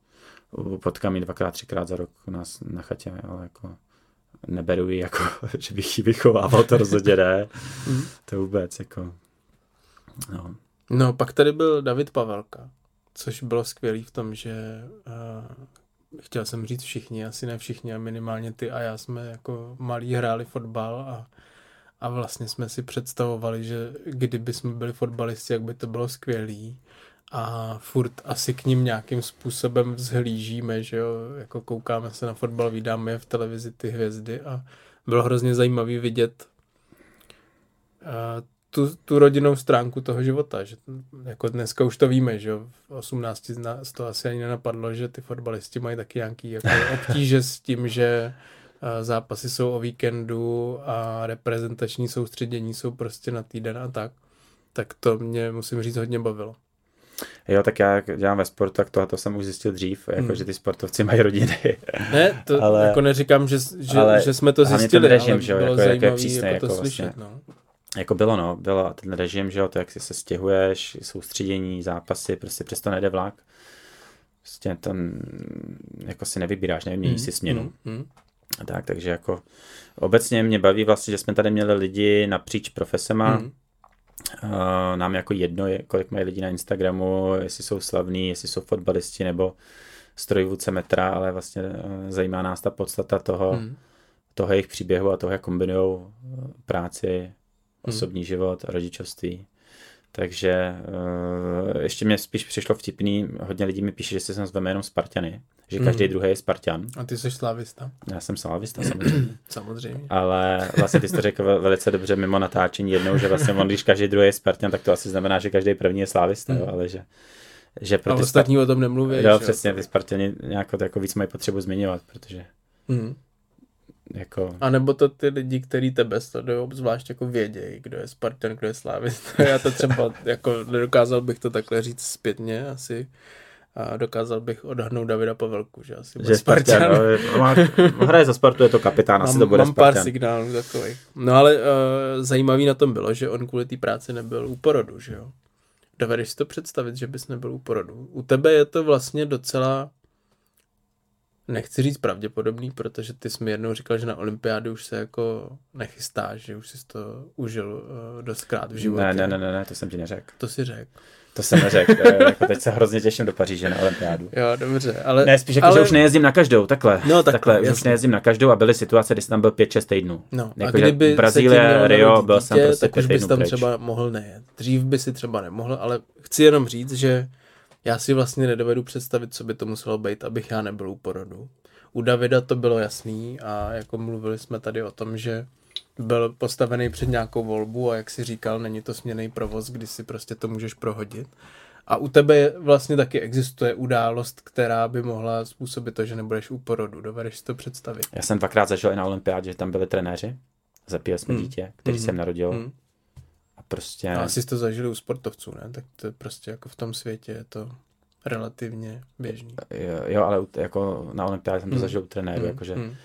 S2: Potkám ji dvakrát, třikrát za rok u nás na chatě, ale jako neberu ji jako, že bych ji vychovával, to rozhodně ne.
S5: Hmm.
S2: To vůbec, jako, no.
S5: No, pak tady byl David Pavelka, což bylo skvělý v tom, že uh, chtěl jsem říct všichni, asi ne všichni, a minimálně ty a já jsme jako malí hráli fotbal a, a vlastně jsme si představovali, že kdyby jsme byli fotbalisti, jak by to bylo skvělý a furt asi k ním nějakým způsobem vzhlížíme, že jo, jako koukáme se na fotbal, vydáme je v televizi ty hvězdy a bylo hrozně zajímavý vidět uh, tu, tu rodinnou stránku toho života, že jako dneska už to víme, že v 18 z to asi ani nenapadlo, že ty fotbalisti mají taky nějaký jako obtíže s tím, že zápasy jsou o víkendu a reprezentační soustředění jsou prostě na týden a tak, tak to mě, musím říct, hodně bavilo.
S2: Jo, tak já dělám ve sportu, tak to, to jsem už zjistil dřív, jako, hmm. že ty sportovci mají rodiny.
S5: Ne, to ale, jako neříkám, že, že, ale, že jsme to zjistili, režim, ale že jo, bylo jako, zajímavý jako, přísnej, jako to vlastně. slyšet. No.
S2: Jako bylo, no, bylo ten režim, že jo, to jak si se stěhuješ, soustředění, zápasy, prostě přesto nejde vlak. Prostě tam jako si nevybíráš, nevyměníš hmm. si směnu. Hmm. Hmm. Tak, takže jako obecně mě baví vlastně, že jsme tady měli lidi napříč profesema, hmm. Uh, nám jako jedno je, kolik mají lidi na Instagramu, jestli jsou slavní, jestli jsou fotbalisti nebo strojvůdce metra, ale vlastně uh, zajímá nás ta podstata toho, hmm. toho jejich příběhu a toho, jak kombinují práci, osobní hmm. život rodičovství. Takže uh, ještě mě spíš přišlo vtipný, hodně lidí mi píše, že se sem zveme jenom Spartany, že každý mm. druhý je Spartan.
S5: A ty jsi slávista.
S2: Já jsem slávista, samozřejmě.
S5: samozřejmě.
S2: Ale vlastně ty jsi to řekl velice dobře mimo natáčení jednou, že vlastně on, když každý druhý je Spartan, tak to asi znamená, že každý první je slávista, mm. jo, ale že že
S5: pro a ostatní Spart... o tom nemluví.
S2: Jo, přesně, ty Spartani nějak jako víc mají potřebu zmiňovat, protože mm. Jako...
S5: A nebo to ty lidi, kteří tebe sledují, obzvlášť jako vědějí, kdo je Spartan, kdo je Slávista. Já to třeba jako nedokázal bych to takhle říct zpětně asi. A dokázal bych odhadnout Davida Pavelku, že asi
S2: bude že Spartan. No, má, hraje za Spartu, je to kapitán, asi mám, to bude
S5: mám Spartan. pár signálů takových. No ale uh, zajímavý na tom bylo, že on kvůli té práci nebyl u porodu, že jo. Dovedeš si to představit, že bys nebyl u porodu. U tebe je to vlastně docela nechci říct pravděpodobný, protože ty jsi mi jednou říkal, že na olympiádu už se jako nechystáš, že už jsi to užil uh, dostkrát v životě.
S2: Ne, ne, ne, ne, ne, to jsem ti neřekl.
S5: To si řekl.
S2: To jsem neřekl. jako teď se hrozně těším do Paříže na olympiádu.
S5: Jo, dobře, ale...
S2: Ne, spíš jako, ale... že už nejezdím na každou, takhle. No, tak, takhle, jasný. už nejezdím na každou a byly situace, kdy jsem tam byl 5-6 týdnů.
S5: No,
S2: jako, a kdyby Brazílie, Rio, dítě, byl jsem prostě
S5: tak už bys tam pryč. třeba mohl nejet. Dřív by si třeba nemohl, ale chci jenom říct, že já si vlastně nedovedu představit, co by to muselo být, abych já nebyl u porodu. U Davida to bylo jasný a jako mluvili jsme tady o tom, že byl postavený před nějakou volbu a jak si říkal, není to směný provoz, kdy si prostě to můžeš prohodit. A u tebe vlastně taky existuje událost, která by mohla způsobit to, že nebudeš u porodu. Dovedeš si to představit?
S2: Já jsem dvakrát zažil i na olympiádě, že tam byli trenéři, zapíjeli jsme hmm. dítě, který hmm. jsem narodil. Hmm. A prostě... A
S5: asi jsi to zažili u sportovců, ne? Tak to prostě jako v tom světě je to relativně běžný.
S2: Jo, jo ale jako na olympiádě jsem to hmm. zažil u trenéru, hmm. jakože hmm.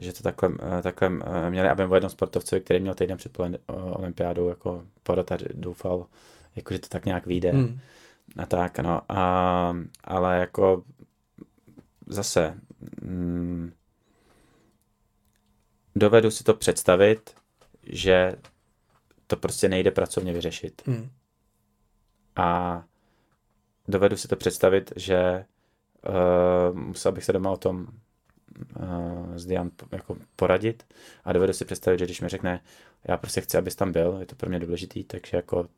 S2: Že to takhle, eh, takhle eh, měli, aby byl jednom sportovci, který měl týden před olympiádou jako porota doufal, jako, že to tak nějak vyjde. Hmm. A tak, no. A, ale jako zase mm, dovedu si to představit, že to prostě nejde pracovně vyřešit. Hmm. A dovedu si to představit, že uh, musel bych se doma o tom s Dian jako poradit a dovedu si představit, že když mi řekne, já prostě chci, abys tam byl, je to pro mě důležitý, takže jako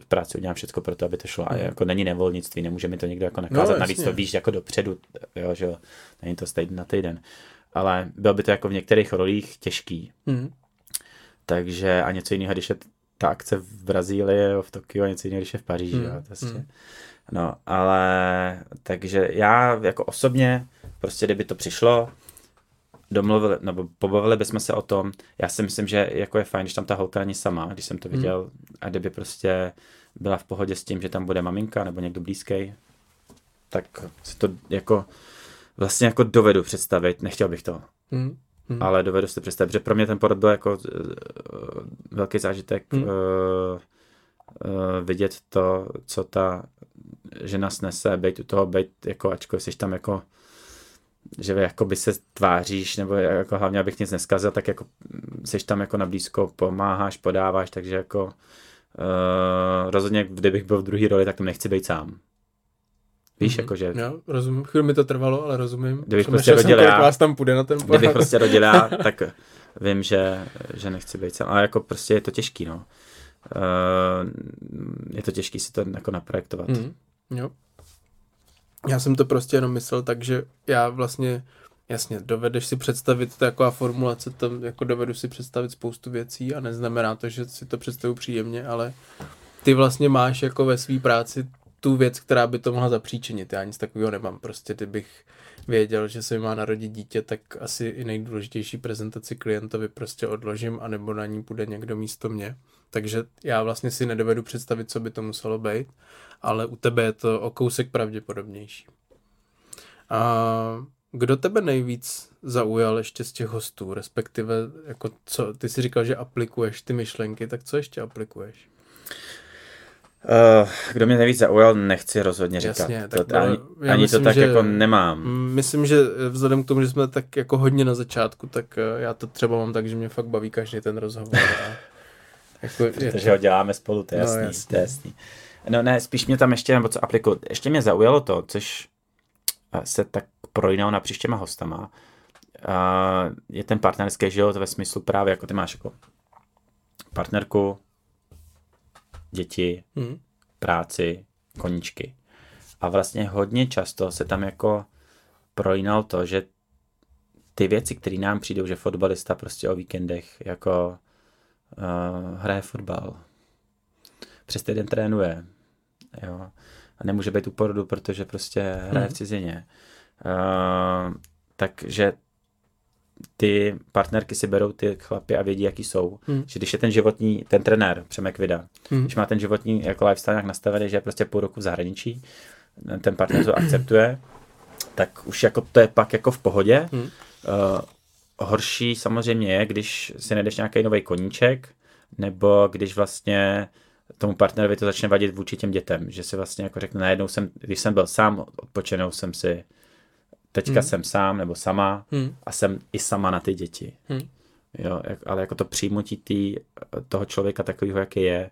S2: v práci udělám všechno pro to, aby to šlo. A jako není nevolnictví, nemůže mi to někdo jako nakázat. No, Navíc to víš jako dopředu, jo, že není to z na týden. Ale bylo by to jako v některých rolích těžký. Mm. Takže a něco jiného, když je ta akce v Brazílii, v Tokiu a něco jiného, když je v Paříži. Mm. Jo, prostě. Mm. No, ale takže já jako osobně, prostě kdyby to přišlo, domluvili, nebo pobavili bychom se o tom. Já si myslím, že jako je fajn, když tam ta holka není sama, když jsem to hmm. viděl, hmm. a kdyby prostě byla v pohodě s tím, že tam bude maminka nebo někdo blízký, tak si to jako vlastně jako dovedu představit, nechtěl bych to. Hmm. Hmm. Ale dovedu si představit, že pro mě ten porod byl jako uh, velký zážitek hmm. uh, uh, vidět to, co ta žena snese, být u toho, být jako, ačkoliv jsi tam jako že jako by se tváříš, nebo jako hlavně, abych nic neskazil, tak jako jsi tam jako na blízko, pomáháš, podáváš, takže jako Uh, rozhodně, kdybych byl v druhé roli, tak tam nechci být sám. Víš,
S5: Mhm.
S2: jakože
S5: Jo, rozumím. Chvíli mi to trvalo, ale rozumím.
S2: Kdybych prostě rodil já-
S5: vás tam půjde na ten
S2: kdybych prostě rodil já, tak vím, že, že nechci být sám. Ale jako prostě je to těžký, no. Uh, je to těžký si to jako naprojektovat.
S5: Mm, jo. Já jsem to prostě jenom myslel tak, že já vlastně, jasně, dovedeš si představit, taková formulace, tam jako dovedu si představit spoustu věcí a neznamená to, že si to představu příjemně, ale ty vlastně máš jako ve své práci tu věc, která by to mohla zapříčinit. Já nic takového nemám. Prostě kdybych věděl, že se mi má narodit dítě, tak asi i nejdůležitější prezentaci klientovi prostě odložím, anebo na ní bude někdo místo mě. Takže já vlastně si nedovedu představit, co by to muselo být, ale u tebe je to o kousek pravděpodobnější. A kdo tebe nejvíc zaujal ještě z těch hostů, respektive jako co, ty si říkal, že aplikuješ ty myšlenky, tak co ještě aplikuješ?
S2: Uh, kdo mě nejvíc zaujal, nechci rozhodně říkat.
S5: Jasně,
S2: to,
S5: tak
S2: ani
S5: já
S2: ani
S5: myslím,
S2: to tak
S5: že-
S2: jako nemám.
S5: Myslím, že vzhledem k tomu, že jsme tak jako hodně na začátku, tak eh, já to třeba mám tak, že mě fakt baví každý ten rozhovor. A jako je
S2: Protože ho děláme spolu, to je
S5: No,
S2: jasný,
S5: jasný.
S2: to je jasný. No ne, spíš mě tam ještě, nebo co aplikuju, ještě mě zaujalo to, což eh, se tak projínalo na příštěma hostama, a je ten partnerský život ve smyslu právě, jako ty máš jako partnerku, děti,
S5: Mm.
S2: práci, koníčky. A vlastně hodně často se tam jako projínal to, že ty věci, které nám přijdou, že fotbalista prostě o víkendech jako uh, hraje fotbal, přes týden trénuje, jo, a nemůže být u porodu, protože prostě hraje
S5: Mhm.
S2: v cizině. Uh, takže ty partnerky si berou ty chlapy a vědí, jaký jsou.
S5: Hmm.
S2: Že když je ten životní, ten trenér, Přemek Vida,
S5: Hmm.
S2: když má ten životní jako lifestyle nějak nastavený, že je prostě půl roku v zahraničí, ten partner to akceptuje, tak už jako to je pak jako v pohodě.
S5: Hmm.
S2: Uh, horší samozřejmě je, když si najdeš nějaký nový koníček, nebo když vlastně tomu partnerovi to začne vadit vůči těm dětem, že si vlastně jako řekne, najednou jsem, když jsem byl sám, odpočenou jsem si, teďka
S5: Hmm.
S2: jsem sám nebo sama
S5: Hmm.
S2: a jsem i sama na ty děti.
S5: Hmm.
S2: Jo, jak, ale jako to přijmutí tý, toho člověka takového, jaký je,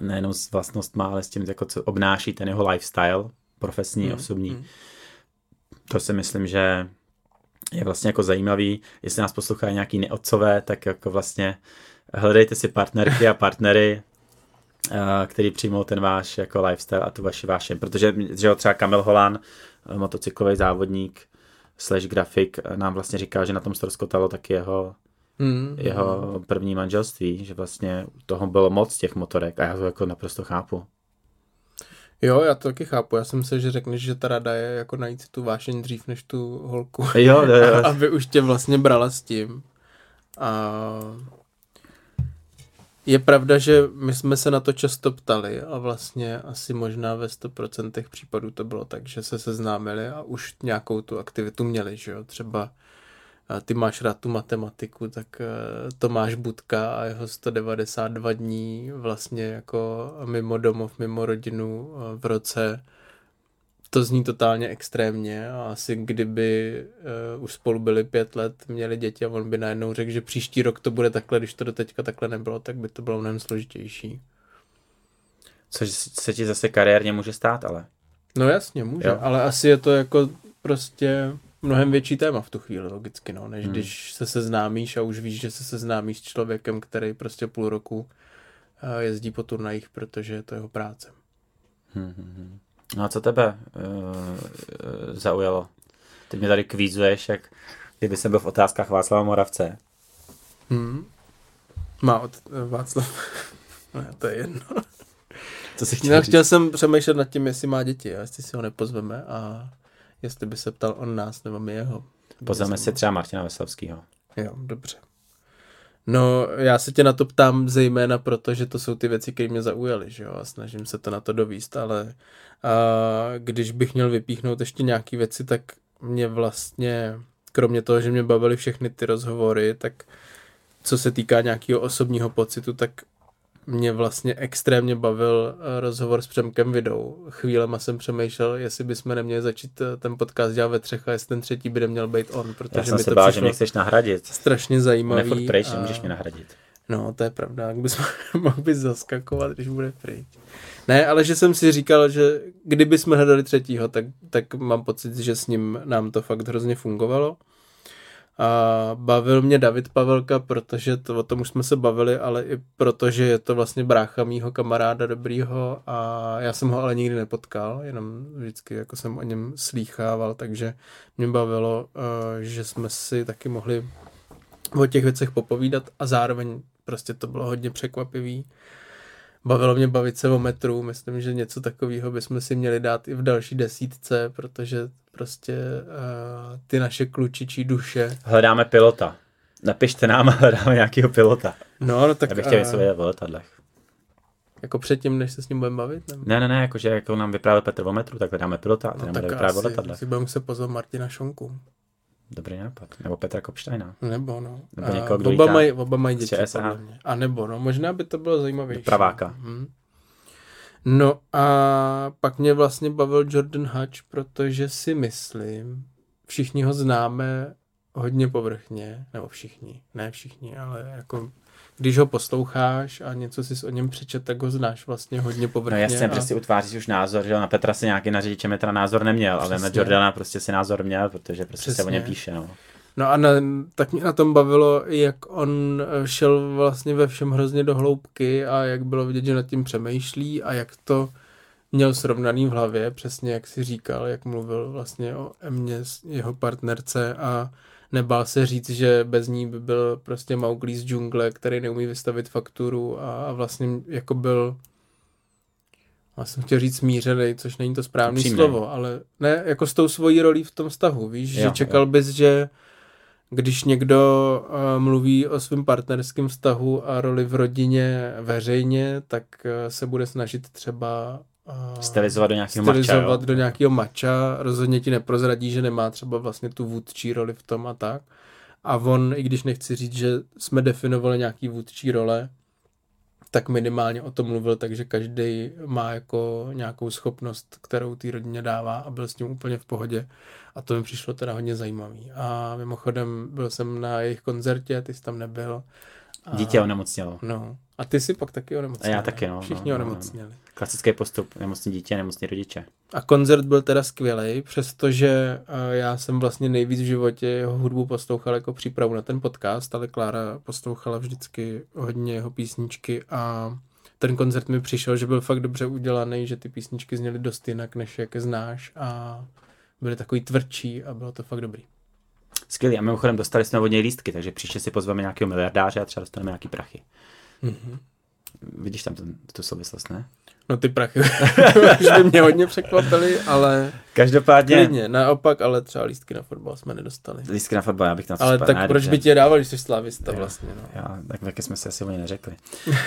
S2: nejenom s vlastnostma, ale s tím, jako co obnáší ten jeho lifestyle, profesní,
S5: Hmm.
S2: osobní.
S5: Hmm.
S2: To si myslím, že je vlastně jako zajímavý, jestli nás poslouchají nějaký neotcové, tak jako vlastně hledejte si partnerky a partnery, eh, který přijmou ten váš jako lifestyle a tu vaši vášeň. Protože že jo, třeba Kamil Holan, motocyklový závodník, slash grafik, eh, nám vlastně říká, že na tom stroskotalo taky jeho,
S5: Hmm.
S2: jeho první manželství, že vlastně toho bylo moc těch motorek a já to jako naprosto chápu.
S5: Jo, já to taky chápu. Já jsem myslel, že řekneš, že ta rada je jako najít si tu vášeň dřív než tu holku.
S2: Jo, jo, jo.
S5: aby už tě vlastně brala s tím. A je pravda, že my jsme se na to často ptali a vlastně asi možná ve 100% případů to bylo tak, že se seznámili a už nějakou tu aktivitu měli, že jo, třeba a ty máš rád tu matematiku, tak eh, Tomáš Budka a jeho 192 dní vlastně jako mimo domov, mimo rodinu eh, v roce to zní totálně extrémně a asi kdyby uh, už spolu byli pět let, měli děti a on by najednou řekl, že příští rok to bude takhle, když to do teďka takhle nebylo, tak by to bylo mnohem složitější.
S2: Což se ti zase kariérně může stát, ale.
S5: No jasně, může,
S2: Jo.
S5: ale asi je to jako prostě mnohem větší téma v tu chvíli, logicky, no, než
S2: hmm.
S5: když se seznámíš a už víš, že se seznámíš s člověkem, který prostě půl roku uh, jezdí po turnajích, protože je to jeho práce.
S2: Hmm, hmm, hmm. No a co tebe uh, zaujalo? Ty mě tady kvízuješ, jak kdyby jsem byl v otázkách Václava Moravce.
S5: Hmm. Má od uh, Václav. no, to je jedno.
S2: Co jsi
S5: Já
S2: říct?
S5: chtěl jsem přemýšlet nad tím, jestli má děti a jestli si ho nepozveme a jestli by se ptal on nás nebo my jeho.
S2: Pozveme si třeba Martina Veslovského.
S5: Jo, dobře. No, já se tě na to ptám zejména proto, že to jsou ty věci, které mě zaujaly, že jo, a snažím se to na to dovíst, ale a když bych měl vypíchnout ještě nějaké věci, tak mě vlastně, kromě toho, že mě bavily všechny ty rozhovory, tak co se týká nějakého osobního pocitu, tak mě vlastně extrémně bavil eh, rozhovor s Přemkem Vidou. Chvílema jsem přemýšlel, jestli bychom neměli začít eh, ten podcast dělat ve třech a jestli ten třetí by neměl být on, protože
S2: Já jsem
S5: mi
S2: se
S5: to
S2: bál, že mě chceš nahradit.
S5: strašně
S2: Nefurt
S5: zajímavý.
S2: pryč,
S5: a-
S2: nemůžeš mě nahradit.
S5: No, to je pravda, jak bys mohl bys zaskakovat, když bude pryč. Ne, ale že jsem si říkal, že kdyby jsme hledali třetího, tak, tak mám pocit, že s ním nám to fakt hrozně fungovalo. A bavil mě David Pavelka, protože to, o tom už jsme se bavili, ale i protože je to vlastně brácha mýho kamaráda dobrýho a já jsem ho ale nikdy nepotkal, jenom vždycky jako jsem o něm slýchával, takže mě bavilo, eh, že jsme si taky mohli o těch věcech popovídat a zároveň prostě to bylo hodně překvapivý. Bavilo mě bavit se o metru, myslím, že něco takového bychom si měli dát i v další desítce, protože prostě uh, ty naše klučičí duše.
S2: Hledáme pilota. Napište nám, hledáme nějakého pilota.
S5: No, no tak...
S2: Já bych chtěl něco vědět o letadlech.
S5: Jako předtím, než se s ním budeme bavit? Nebo?
S2: Ne, ne, ne, jakože jako nám vyprávěl Petr o metru, tak hledáme pilota a ten
S5: No,
S2: nám
S5: tak
S2: vyprávět o letadlech.
S5: asi budeme se pozvat Martina Šonku.
S2: Dobrý nápad. Nebo Petra Kopštajna.
S5: Nebo no.
S2: Nebo někoho, kdo
S5: oba, mají, oba mají děti. A nebo, no, možná by to bylo zajímavější.
S2: Praváka.
S5: Hm. No a pak mě vlastně bavil Jordan Hutch, protože si myslím, všichni ho známe hodně povrchně, nebo všichni, ne všichni, ale jako když ho posloucháš a něco si o něm přečet, tak ho znáš vlastně hodně
S2: No
S5: povrchně.
S2: jasně,
S5: a...
S2: prostě utváříš už názor, že na Petra si nějaký na řidiče metra názor neměl, ale na
S5: Přesně.
S2: Jordana prostě si názor měl, protože prostě se o
S5: Přesně.
S2: něm píše, no.
S5: No a na, tak mě na tom bavilo, jak on eh, šel vlastně ve všem hrozně do hloubky a jak bylo vidět, že nad tím přemýšlí a jak to měl srovnaný v hlavě, přesně jak si říkal, jak mluvil vlastně o Emě, jeho partnerce a nebál se říct, že bez ní by byl prostě Mowgli z džungle, který neumí vystavit fakturu a, a vlastně jako byl já jsem chtěl říct smířený, což není to správné slovo, ale ne, jako s tou svojí rolí v tom vztahu, víš,
S2: Jo,
S5: že čekal
S2: jo.
S5: bys, že když někdo uh, mluví o svém partnerském vztahu a roli v rodině veřejně, tak uh, se bude snažit třeba uh,
S2: Stylizovat do nějakého mača, jo.
S5: do nějakého mača, rozhodně ti neprozradí, že nemá třeba vlastně tu vůdčí roli v tom a tak. A on, i když nechci říct, že jsme definovali nějaký vůdčí role, tak minimálně o tom mluvil, takže každý má jako nějakou schopnost, kterou té rodině dává a byl s tím úplně v pohodě. A to mi přišlo teda hodně zajímavý. A mimochodem byl jsem na jejich koncertě, ty jsi tam nebyl.
S2: Dítě onemocnělo.
S5: No. A ty si pak taky onemocněl.
S2: A já taky, no,
S5: Všichni
S2: no, no, no.
S5: onemocněli.
S2: Klasický postup, nemocní dítě, nemocní rodiče.
S5: A koncert byl teda skvělý, přestože eh, já jsem vlastně nejvíc v životě jeho hudbu poslouchal jako přípravu na ten podcast, ale Klára poslouchala vždycky hodně jeho písničky a ten koncert mi přišel, že byl fakt dobře udělaný, že ty písničky zněly dost jinak, než jak je znáš a byly takový tvrdší a bylo to fakt dobrý.
S2: Skvělý. A mimochodem dostali jsme od něj lístky, takže příště si pozveme nějakého miliardáře a třeba dostaneme nějaký prachy.
S5: Mhm.
S2: Vidíš tam ten, tu souvislost, ne?
S5: No ty prachy už by mě hodně překvapily, ale
S2: Každopádně
S5: klidně, naopak, ale třeba lístky na fotbal jsme nedostali.
S2: lístky na fotbal, já bych to
S5: Ale tak
S2: Ne,
S5: proč by ti je dával, když jsi slávista
S2: Jo.
S5: vlastně, no.
S2: Já, tak taky jsme si asi oni neřekli.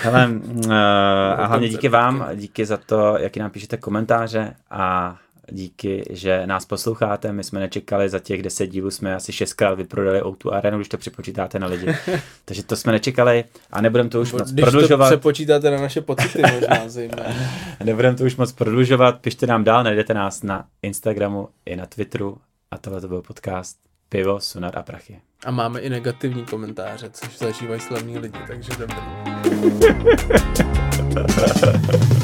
S2: Hele, uh, a hlavně díky vám, díky za to, jaký nám píšete komentáře a díky, že nás posloucháte. My jsme nečekali, za těch 10 dílů jsme asi 6krát vyprodali O2 Arenu, když to připočítáte na lidi. Takže to jsme nečekali a nebudeme to už moc
S5: Když to
S2: prodlužovat.
S5: přepočítáte na naše pocity možná zejména.
S2: Nebudeme to už moc prodlužovat. Pište nám dál, najdete nás na Instagramu i na Twitteru a tohle to byl podcast Pivo, Sunar a Prachy.
S5: A máme i negativní komentáře, což zažívají slavní lidi, takže dobrý.